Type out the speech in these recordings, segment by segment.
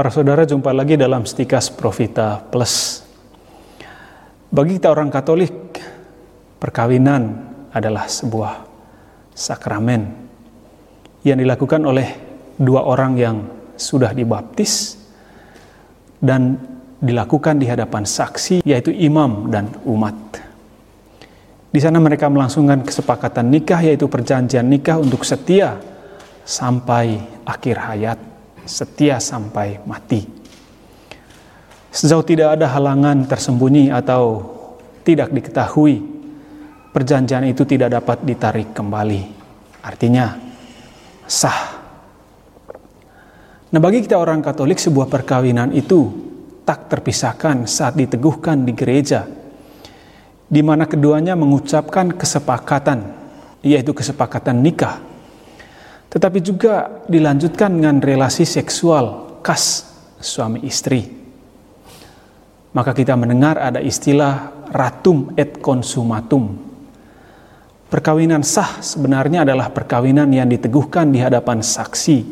Para saudara jumpa lagi dalam Stikas Profita Plus. Bagi kita orang Katolik, perkawinan adalah sebuah sakramen yang dilakukan oleh dua orang yang sudah dibaptis dan dilakukan di hadapan saksi yaitu imam dan umat. Di sana mereka melangsungkan kesepakatan nikah yaitu perjanjian nikah untuk setia sampai akhir hayat setia sampai mati. Sejauh tidak ada halangan tersembunyi atau tidak diketahui, perjanjian itu tidak dapat ditarik kembali. Artinya, sah. Nah, bagi kita orang Katolik, sebuah perkawinan itu tak terpisahkan saat diteguhkan di gereja, di mana keduanya mengucapkan kesepakatan, yaitu kesepakatan nikah tetapi juga dilanjutkan dengan relasi seksual khas suami istri. Maka kita mendengar ada istilah ratum et consumatum. Perkawinan sah sebenarnya adalah perkawinan yang diteguhkan di hadapan saksi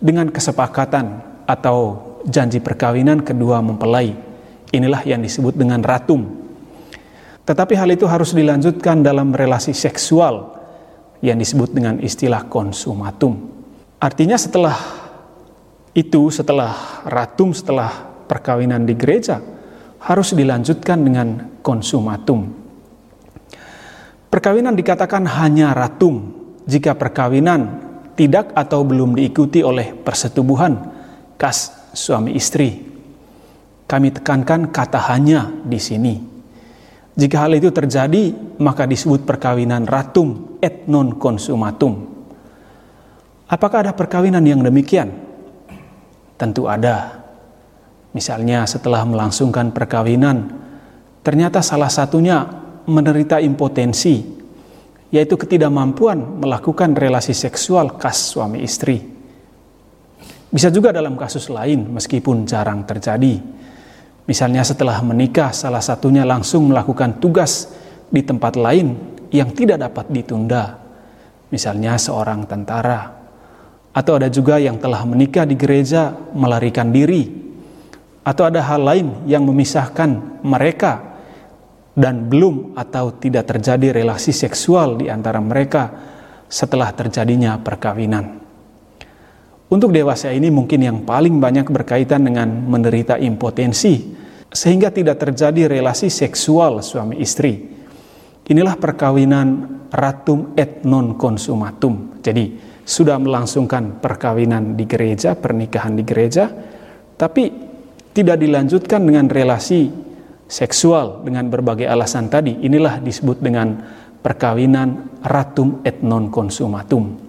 dengan kesepakatan atau janji perkawinan kedua mempelai. Inilah yang disebut dengan ratum. Tetapi hal itu harus dilanjutkan dalam relasi seksual yang disebut dengan istilah konsumatum. Artinya setelah itu, setelah ratum, setelah perkawinan di gereja, harus dilanjutkan dengan konsumatum. Perkawinan dikatakan hanya ratum jika perkawinan tidak atau belum diikuti oleh persetubuhan kas suami istri. Kami tekankan kata hanya di sini. Jika hal itu terjadi, maka disebut perkawinan ratum et non consumatum. Apakah ada perkawinan yang demikian? Tentu ada. Misalnya setelah melangsungkan perkawinan, ternyata salah satunya menderita impotensi, yaitu ketidakmampuan melakukan relasi seksual khas suami istri. Bisa juga dalam kasus lain, meskipun jarang terjadi Misalnya setelah menikah salah satunya langsung melakukan tugas di tempat lain yang tidak dapat ditunda. Misalnya seorang tentara. Atau ada juga yang telah menikah di gereja melarikan diri. Atau ada hal lain yang memisahkan mereka dan belum atau tidak terjadi relasi seksual di antara mereka setelah terjadinya perkawinan. Untuk dewasa ini mungkin yang paling banyak berkaitan dengan menderita impotensi sehingga tidak terjadi relasi seksual suami istri. Inilah perkawinan ratum et non consumatum. Jadi sudah melangsungkan perkawinan di gereja, pernikahan di gereja, tapi tidak dilanjutkan dengan relasi seksual dengan berbagai alasan tadi. Inilah disebut dengan perkawinan ratum et non consumatum.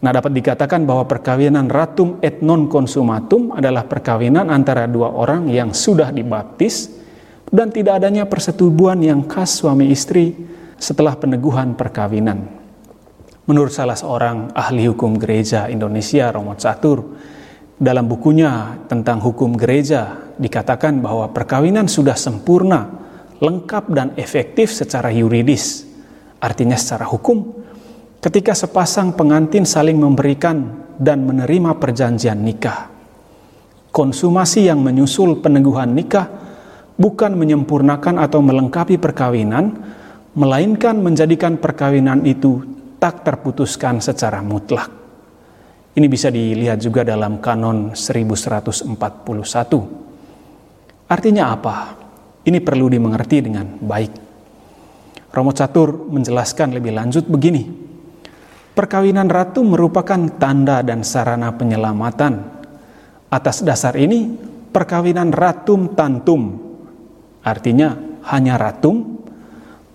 Nah, dapat dikatakan bahwa perkawinan ratum et non consumatum adalah perkawinan antara dua orang yang sudah dibaptis dan tidak adanya persetubuhan yang khas suami istri setelah peneguhan perkawinan. Menurut salah seorang ahli hukum gereja Indonesia, Romo Catur, dalam bukunya tentang hukum gereja dikatakan bahwa perkawinan sudah sempurna, lengkap dan efektif secara yuridis, artinya secara hukum, ketika sepasang pengantin saling memberikan dan menerima perjanjian nikah. Konsumasi yang menyusul peneguhan nikah bukan menyempurnakan atau melengkapi perkawinan, melainkan menjadikan perkawinan itu tak terputuskan secara mutlak. Ini bisa dilihat juga dalam kanon 1141. Artinya apa? Ini perlu dimengerti dengan baik. Romo Catur menjelaskan lebih lanjut begini. Perkawinan ratu merupakan tanda dan sarana penyelamatan. Atas dasar ini, perkawinan ratum tantum, artinya hanya ratum,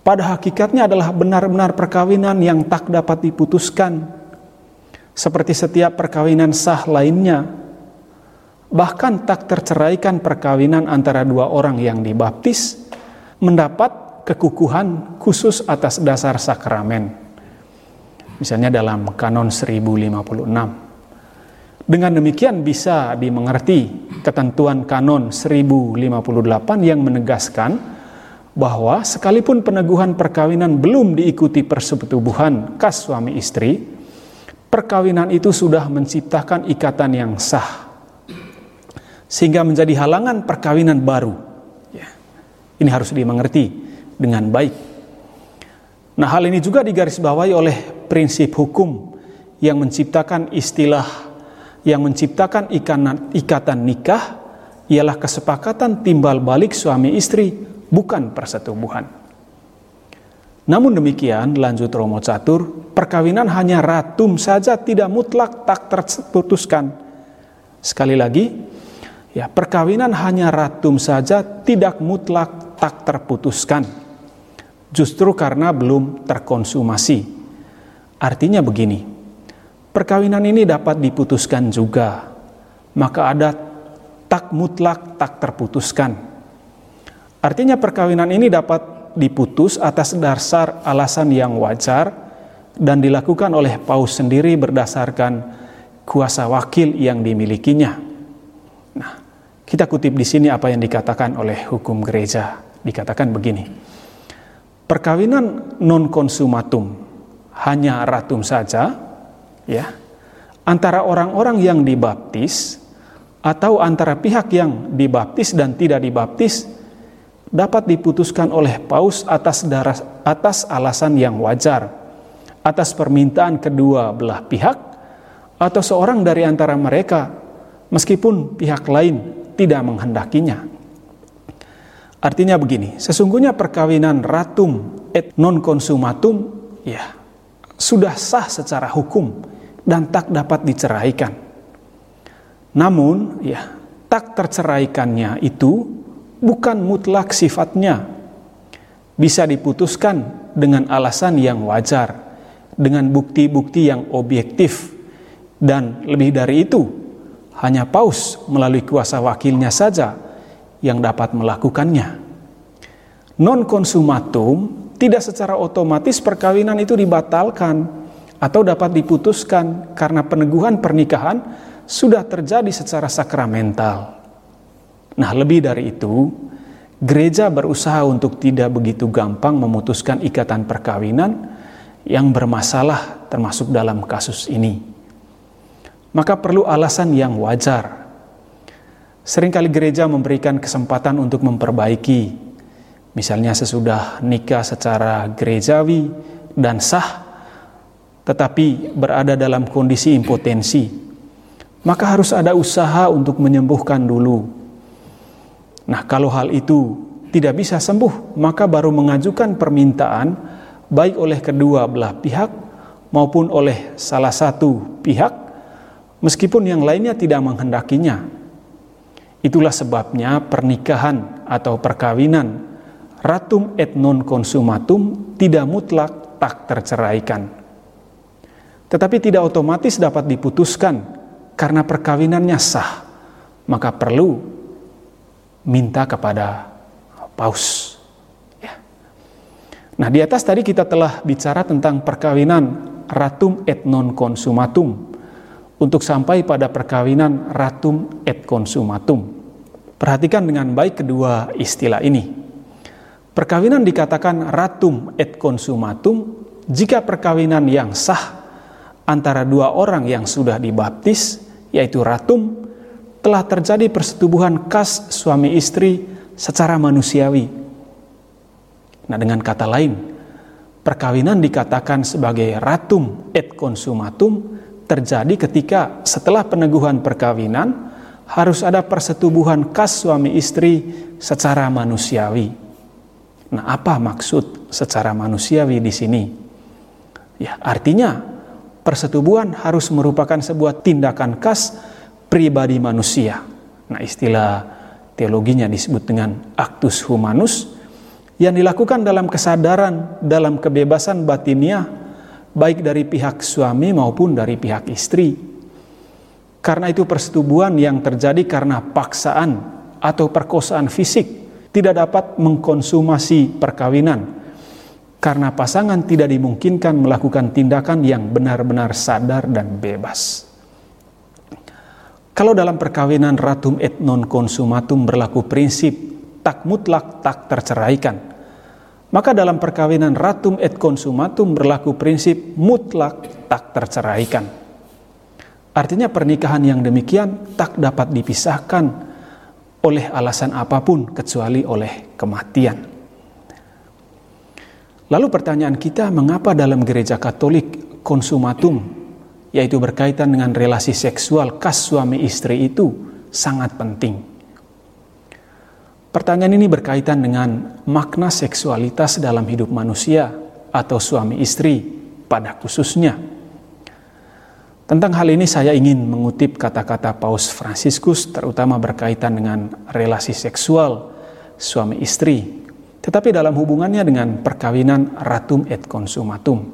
pada hakikatnya adalah benar-benar perkawinan yang tak dapat diputuskan, seperti setiap perkawinan sah lainnya. Bahkan tak terceraikan perkawinan antara dua orang yang dibaptis, mendapat kekukuhan khusus atas dasar sakramen misalnya dalam kanon 1056. Dengan demikian bisa dimengerti ketentuan kanon 1058 yang menegaskan bahwa sekalipun peneguhan perkawinan belum diikuti persetubuhan kas suami istri, perkawinan itu sudah menciptakan ikatan yang sah. sehingga menjadi halangan perkawinan baru. Ya. Ini harus dimengerti dengan baik. Nah, hal ini juga digarisbawahi oleh prinsip hukum yang menciptakan istilah yang menciptakan ikatan, nikah ialah kesepakatan timbal balik suami istri, bukan persetubuhan. Namun demikian, lanjut Romo Catur, perkawinan hanya ratum saja tidak mutlak tak terputuskan. Sekali lagi, ya perkawinan hanya ratum saja tidak mutlak tak terputuskan. Justru karena belum terkonsumasi. Artinya begini, perkawinan ini dapat diputuskan juga. Maka ada tak mutlak tak terputuskan. Artinya perkawinan ini dapat diputus atas dasar alasan yang wajar dan dilakukan oleh paus sendiri berdasarkan kuasa wakil yang dimilikinya. Nah, kita kutip di sini apa yang dikatakan oleh hukum gereja. Dikatakan begini. Perkawinan non konsumatum hanya ratum saja ya antara orang-orang yang dibaptis atau antara pihak yang dibaptis dan tidak dibaptis dapat diputuskan oleh paus atas darah, atas alasan yang wajar, atas permintaan kedua belah pihak, atau seorang dari antara mereka, meskipun pihak lain tidak menghendakinya. Artinya begini, sesungguhnya perkawinan ratum et non consumatum ya sudah sah secara hukum dan tak dapat diceraikan. Namun ya tak terceraikannya itu bukan mutlak sifatnya. Bisa diputuskan dengan alasan yang wajar, dengan bukti-bukti yang objektif, dan lebih dari itu, hanya paus melalui kuasa wakilnya saja yang dapat melakukannya. Non konsumatum tidak secara otomatis perkawinan itu dibatalkan atau dapat diputuskan karena peneguhan pernikahan sudah terjadi secara sakramental. Nah, lebih dari itu, gereja berusaha untuk tidak begitu gampang memutuskan ikatan perkawinan yang bermasalah termasuk dalam kasus ini. Maka perlu alasan yang wajar. Seringkali gereja memberikan kesempatan untuk memperbaiki, misalnya sesudah nikah secara gerejawi dan sah, tetapi berada dalam kondisi impotensi, maka harus ada usaha untuk menyembuhkan dulu Nah, kalau hal itu tidak bisa sembuh, maka baru mengajukan permintaan baik oleh kedua belah pihak maupun oleh salah satu pihak, meskipun yang lainnya tidak menghendakinya. Itulah sebabnya pernikahan atau perkawinan ratum et non consumatum tidak mutlak tak terceraikan. Tetapi tidak otomatis dapat diputuskan karena perkawinannya sah, maka perlu minta kepada paus. Ya. Nah di atas tadi kita telah bicara tentang perkawinan ratum et non consumatum untuk sampai pada perkawinan ratum et consumatum. Perhatikan dengan baik kedua istilah ini. Perkawinan dikatakan ratum et consumatum jika perkawinan yang sah antara dua orang yang sudah dibaptis, yaitu ratum telah terjadi persetubuhan kas suami istri secara manusiawi. Nah, dengan kata lain, perkawinan dikatakan sebagai ratum et consumatum terjadi ketika setelah peneguhan perkawinan harus ada persetubuhan kas suami istri secara manusiawi. Nah, apa maksud secara manusiawi di sini? Ya, artinya persetubuhan harus merupakan sebuah tindakan kas pribadi manusia. Nah, istilah teologinya disebut dengan actus humanus yang dilakukan dalam kesadaran, dalam kebebasan batiniah baik dari pihak suami maupun dari pihak istri. Karena itu persetubuhan yang terjadi karena paksaan atau perkosaan fisik tidak dapat mengkonsumasi perkawinan karena pasangan tidak dimungkinkan melakukan tindakan yang benar-benar sadar dan bebas. Kalau dalam perkawinan ratum et non consumatum berlaku prinsip tak mutlak tak terceraikan, maka dalam perkawinan ratum et consumatum berlaku prinsip mutlak tak terceraikan. Artinya pernikahan yang demikian tak dapat dipisahkan oleh alasan apa pun kecuali oleh kematian. Lalu pertanyaan kita, mengapa dalam gereja Katolik konsumatum, yaitu berkaitan dengan relasi seksual kas suami istri itu sangat penting? Pertanyaan ini berkaitan dengan makna seksualitas dalam hidup manusia atau suami istri pada khususnya. Tentang hal ini saya ingin mengutip kata-kata Paus Fransiskus terutama berkaitan dengan relasi seksual suami istri, tetapi dalam hubungannya dengan perkawinan ratum et consumatum.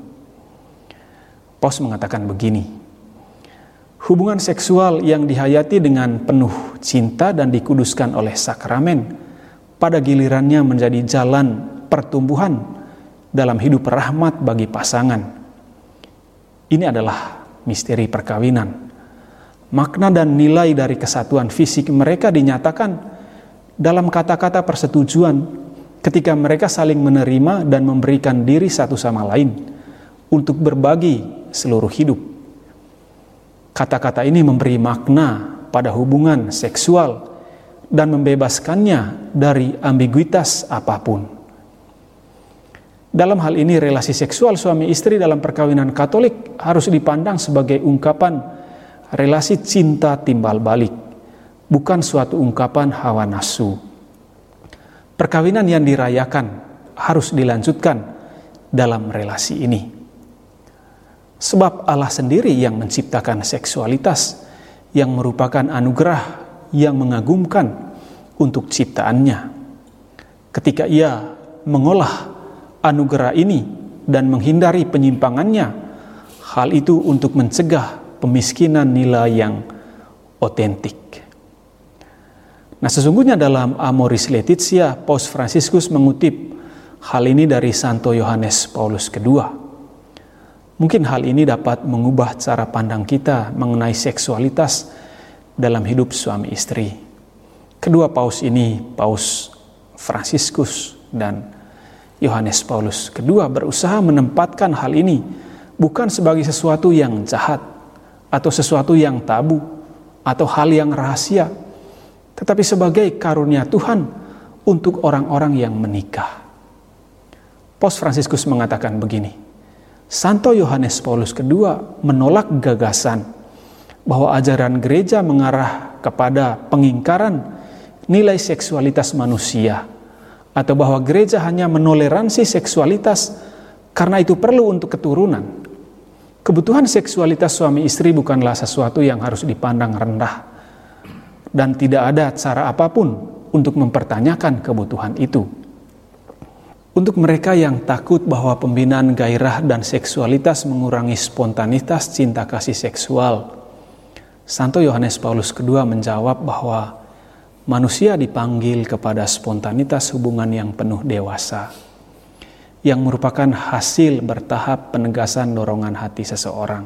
Paus mengatakan begini, hubungan seksual yang dihayati dengan penuh cinta dan dikuduskan oleh sakramen pada gilirannya menjadi jalan pertumbuhan dalam hidup rahmat bagi pasangan. Ini adalah misteri perkawinan. Makna dan nilai dari kesatuan fisik mereka dinyatakan dalam kata-kata persetujuan ketika mereka saling menerima dan memberikan diri satu sama lain untuk berbagi seluruh hidup. Kata-kata ini memberi makna pada hubungan seksual dan membebaskannya dari ambiguitas apa pun. Dalam hal ini relasi seksual suami istri dalam perkawinan Katolik harus dipandang sebagai ungkapan relasi cinta timbal balik, bukan suatu ungkapan hawa nafsu. Perkawinan yang dirayakan harus dilanjutkan dalam relasi ini. Sebab Allah sendiri yang menciptakan seksualitas yang merupakan anugerah yang mengagumkan untuk ciptaannya. Ketika ia mengolah anugerah ini dan menghindari penyimpangannya. Hal itu untuk mencegah pemiskinan nilai yang otentik. Nah, sesungguhnya dalam Amoris Laetitia, Paus Franciscus mengutip hal ini dari Santo Yohanes Paulus II. Mungkin hal ini dapat mengubah cara pandang kita mengenai seksualitas dalam hidup suami istri. Kedua paus ini, Paus Franciscus dan Yohanes Paulus kedua berusaha menempatkan hal ini bukan sebagai sesuatu yang jahat atau sesuatu yang tabu atau hal yang rahasia, tetapi sebagai karunia Tuhan untuk orang-orang yang menikah. Pos Fransiskus mengatakan begini, Santo Yohanes Paulus kedua menolak gagasan bahwa ajaran gereja mengarah kepada pengingkaran nilai seksualitas manusia atau bahwa gereja hanya menoleransi seksualitas karena itu perlu untuk keturunan. Kebutuhan seksualitas suami istri bukanlah sesuatu yang harus dipandang rendah dan tidak ada cara apa pun untuk mempertanyakan kebutuhan itu. Untuk mereka yang takut bahwa pembinaan gairah dan seksualitas mengurangi spontanitas cinta kasih seksual, Santo Yohanes Paulus II menjawab bahwa manusia dipanggil kepada spontanitas hubungan yang penuh dewasa, yang merupakan hasil bertahap penegasan dorongan hati seseorang.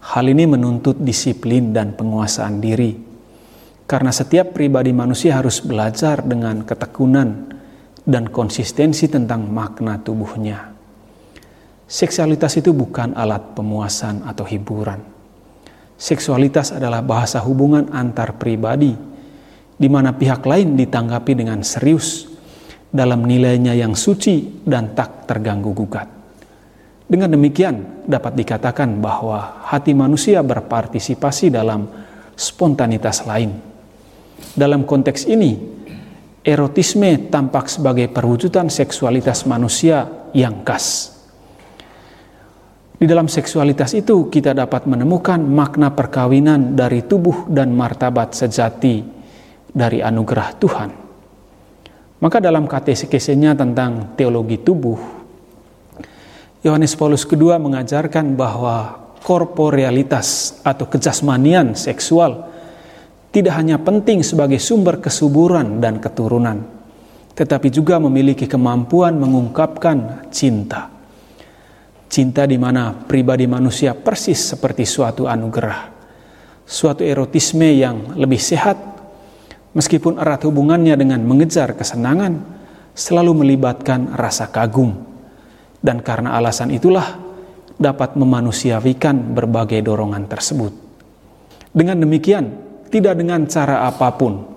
Hal ini menuntut disiplin dan penguasaan diri, karena setiap pribadi manusia harus belajar dengan ketekunan dan konsistensi tentang makna tubuhnya. Seksualitas itu bukan alat pemuasan atau hiburan. Seksualitas adalah bahasa hubungan antar pribadi di mana pihak lain ditanggapi dengan serius dalam nilainya yang suci dan tak terganggu gugat. Dengan demikian, dapat dikatakan bahwa hati manusia berpartisipasi dalam spontanitas lain. Dalam konteks ini, erotisme tampak sebagai perwujudan seksualitas manusia yang khas. Di dalam seksualitas itu, kita dapat menemukan makna perkawinan dari tubuh dan martabat sejati dari anugerah Tuhan. Maka dalam katekesenya tentang teologi tubuh, Yohanes Paulus II mengajarkan bahwa korporealitas atau kejasmanian seksual tidak hanya penting sebagai sumber kesuburan dan keturunan, tetapi juga memiliki kemampuan mengungkapkan cinta. Cinta di mana pribadi manusia persis seperti suatu anugerah, suatu erotisme yang lebih sehat Meskipun erat hubungannya dengan mengejar kesenangan, selalu melibatkan rasa kagum. Dan karena alasan itulah dapat memanusiawikan berbagai dorongan tersebut. Dengan demikian, tidak dengan cara apa pun,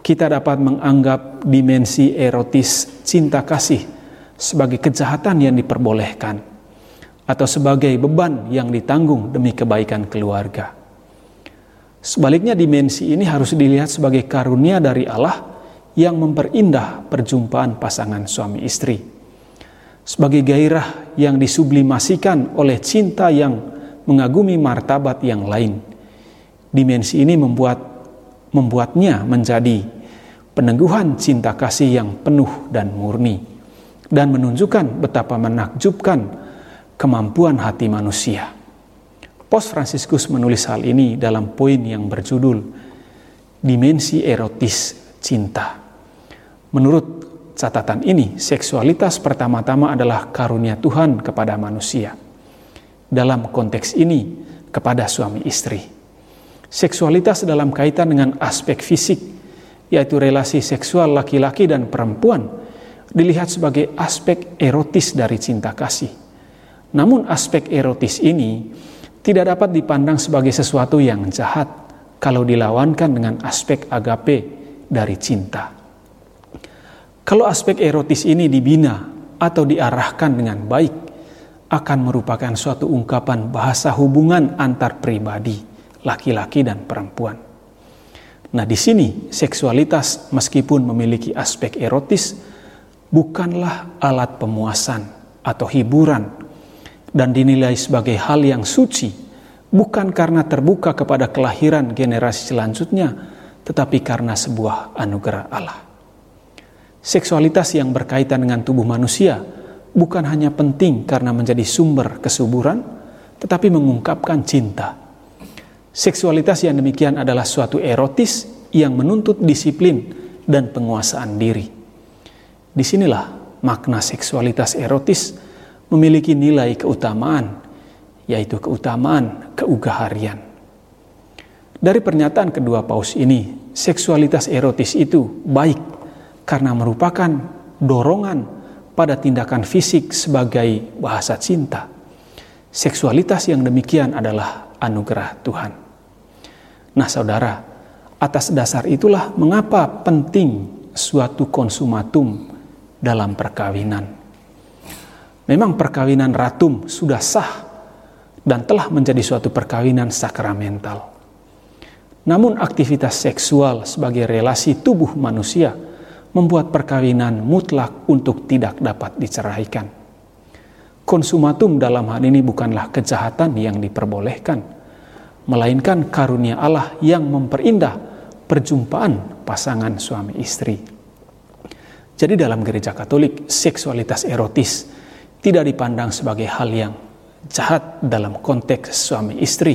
kita dapat menganggap dimensi erotis cinta kasih sebagai kejahatan yang diperbolehkan atau sebagai beban yang ditanggung demi kebaikan keluarga. Sebaliknya dimensi ini harus dilihat sebagai karunia dari Allah yang memperindah perjumpaan pasangan suami istri. Sebagai gairah yang disublimasikan oleh cinta yang mengagumi martabat yang lain. Dimensi ini membuat membuatnya menjadi peneguhan cinta kasih yang penuh dan murni dan menunjukkan betapa menakjubkan kemampuan hati manusia. Pos Franciscus menulis hal ini dalam poin yang berjudul Dimensi Erotis Cinta. Menurut catatan ini, seksualitas pertama-tama adalah karunia Tuhan kepada manusia. Dalam konteks ini, kepada suami istri Seksualitas dalam kaitan dengan aspek fisik, yaitu relasi seksual laki-laki dan perempuan, dilihat sebagai aspek erotis dari cinta kasih. Namun aspek erotis ini tidak dapat dipandang sebagai sesuatu yang jahat kalau dilawankan dengan aspek agape dari cinta. Kalau aspek erotis ini dibina atau diarahkan dengan baik, akan merupakan suatu ungkapan bahasa hubungan antar pribadi laki-laki dan perempuan. Nah, di sini seksualitas meskipun memiliki aspek erotis bukanlah alat pemuasan atau hiburan dan dinilai sebagai hal yang suci bukan karena terbuka kepada kelahiran generasi selanjutnya tetapi karena sebuah anugerah Allah. Seksualitas yang berkaitan dengan tubuh manusia bukan hanya penting karena menjadi sumber kesuburan tetapi mengungkapkan cinta Seksualitas yang demikian adalah suatu erotis yang menuntut disiplin dan penguasaan diri. Di sinilah makna seksualitas erotis memiliki nilai keutamaan, yaitu keutamaan keugaharian. Dari pernyataan kedua paus ini, seksualitas erotis itu baik karena merupakan dorongan pada tindakan fisik sebagai bahasa cinta. Seksualitas yang demikian adalah anugerah Tuhan. Nah, saudara, atas dasar itulah mengapa penting suatu konsumatum dalam perkawinan. Memang perkawinan ratum sudah sah dan telah menjadi suatu perkawinan sakramental. Namun aktivitas seksual sebagai relasi tubuh manusia membuat perkawinan mutlak untuk tidak dapat diceraikan. Konsumatum dalam hal ini bukanlah kejahatan yang diperbolehkan, melainkan karunia Allah yang memperindah perjumpaan pasangan suami istri. Jadi dalam gereja Katolik, seksualitas erotis tidak dipandang sebagai hal yang jahat dalam konteks suami istri.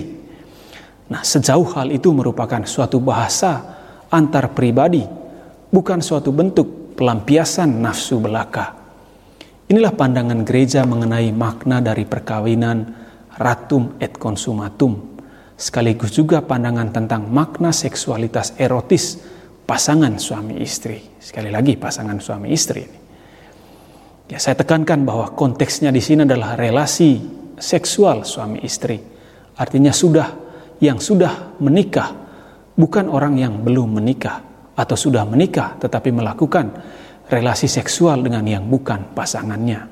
Nah, sejauh hal itu merupakan suatu bahasa antar pribadi, bukan suatu bentuk pelampiasan nafsu belaka Inilah pandangan gereja mengenai makna dari perkawinan ratum et consumatum, sekaligus juga pandangan tentang makna seksualitas erotis pasangan suami istri. Sekali lagi pasangan suami istri ini. Ya, saya tekankan bahwa konteksnya di sini adalah relasi seksual suami istri. Artinya sudah yang sudah menikah, bukan orang yang belum menikah atau sudah menikah tetapi melakukan relasi seksual dengan yang bukan pasangannya.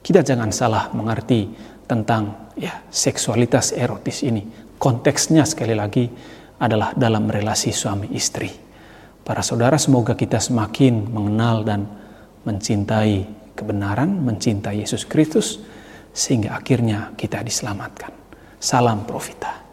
Kita jangan salah mengerti tentang ya seksualitas erotis ini. Konteksnya sekali lagi adalah dalam relasi suami istri. Para saudara semoga kita semakin mengenal dan mencintai kebenaran, mencintai Yesus Kristus sehingga akhirnya kita diselamatkan. Salam profita.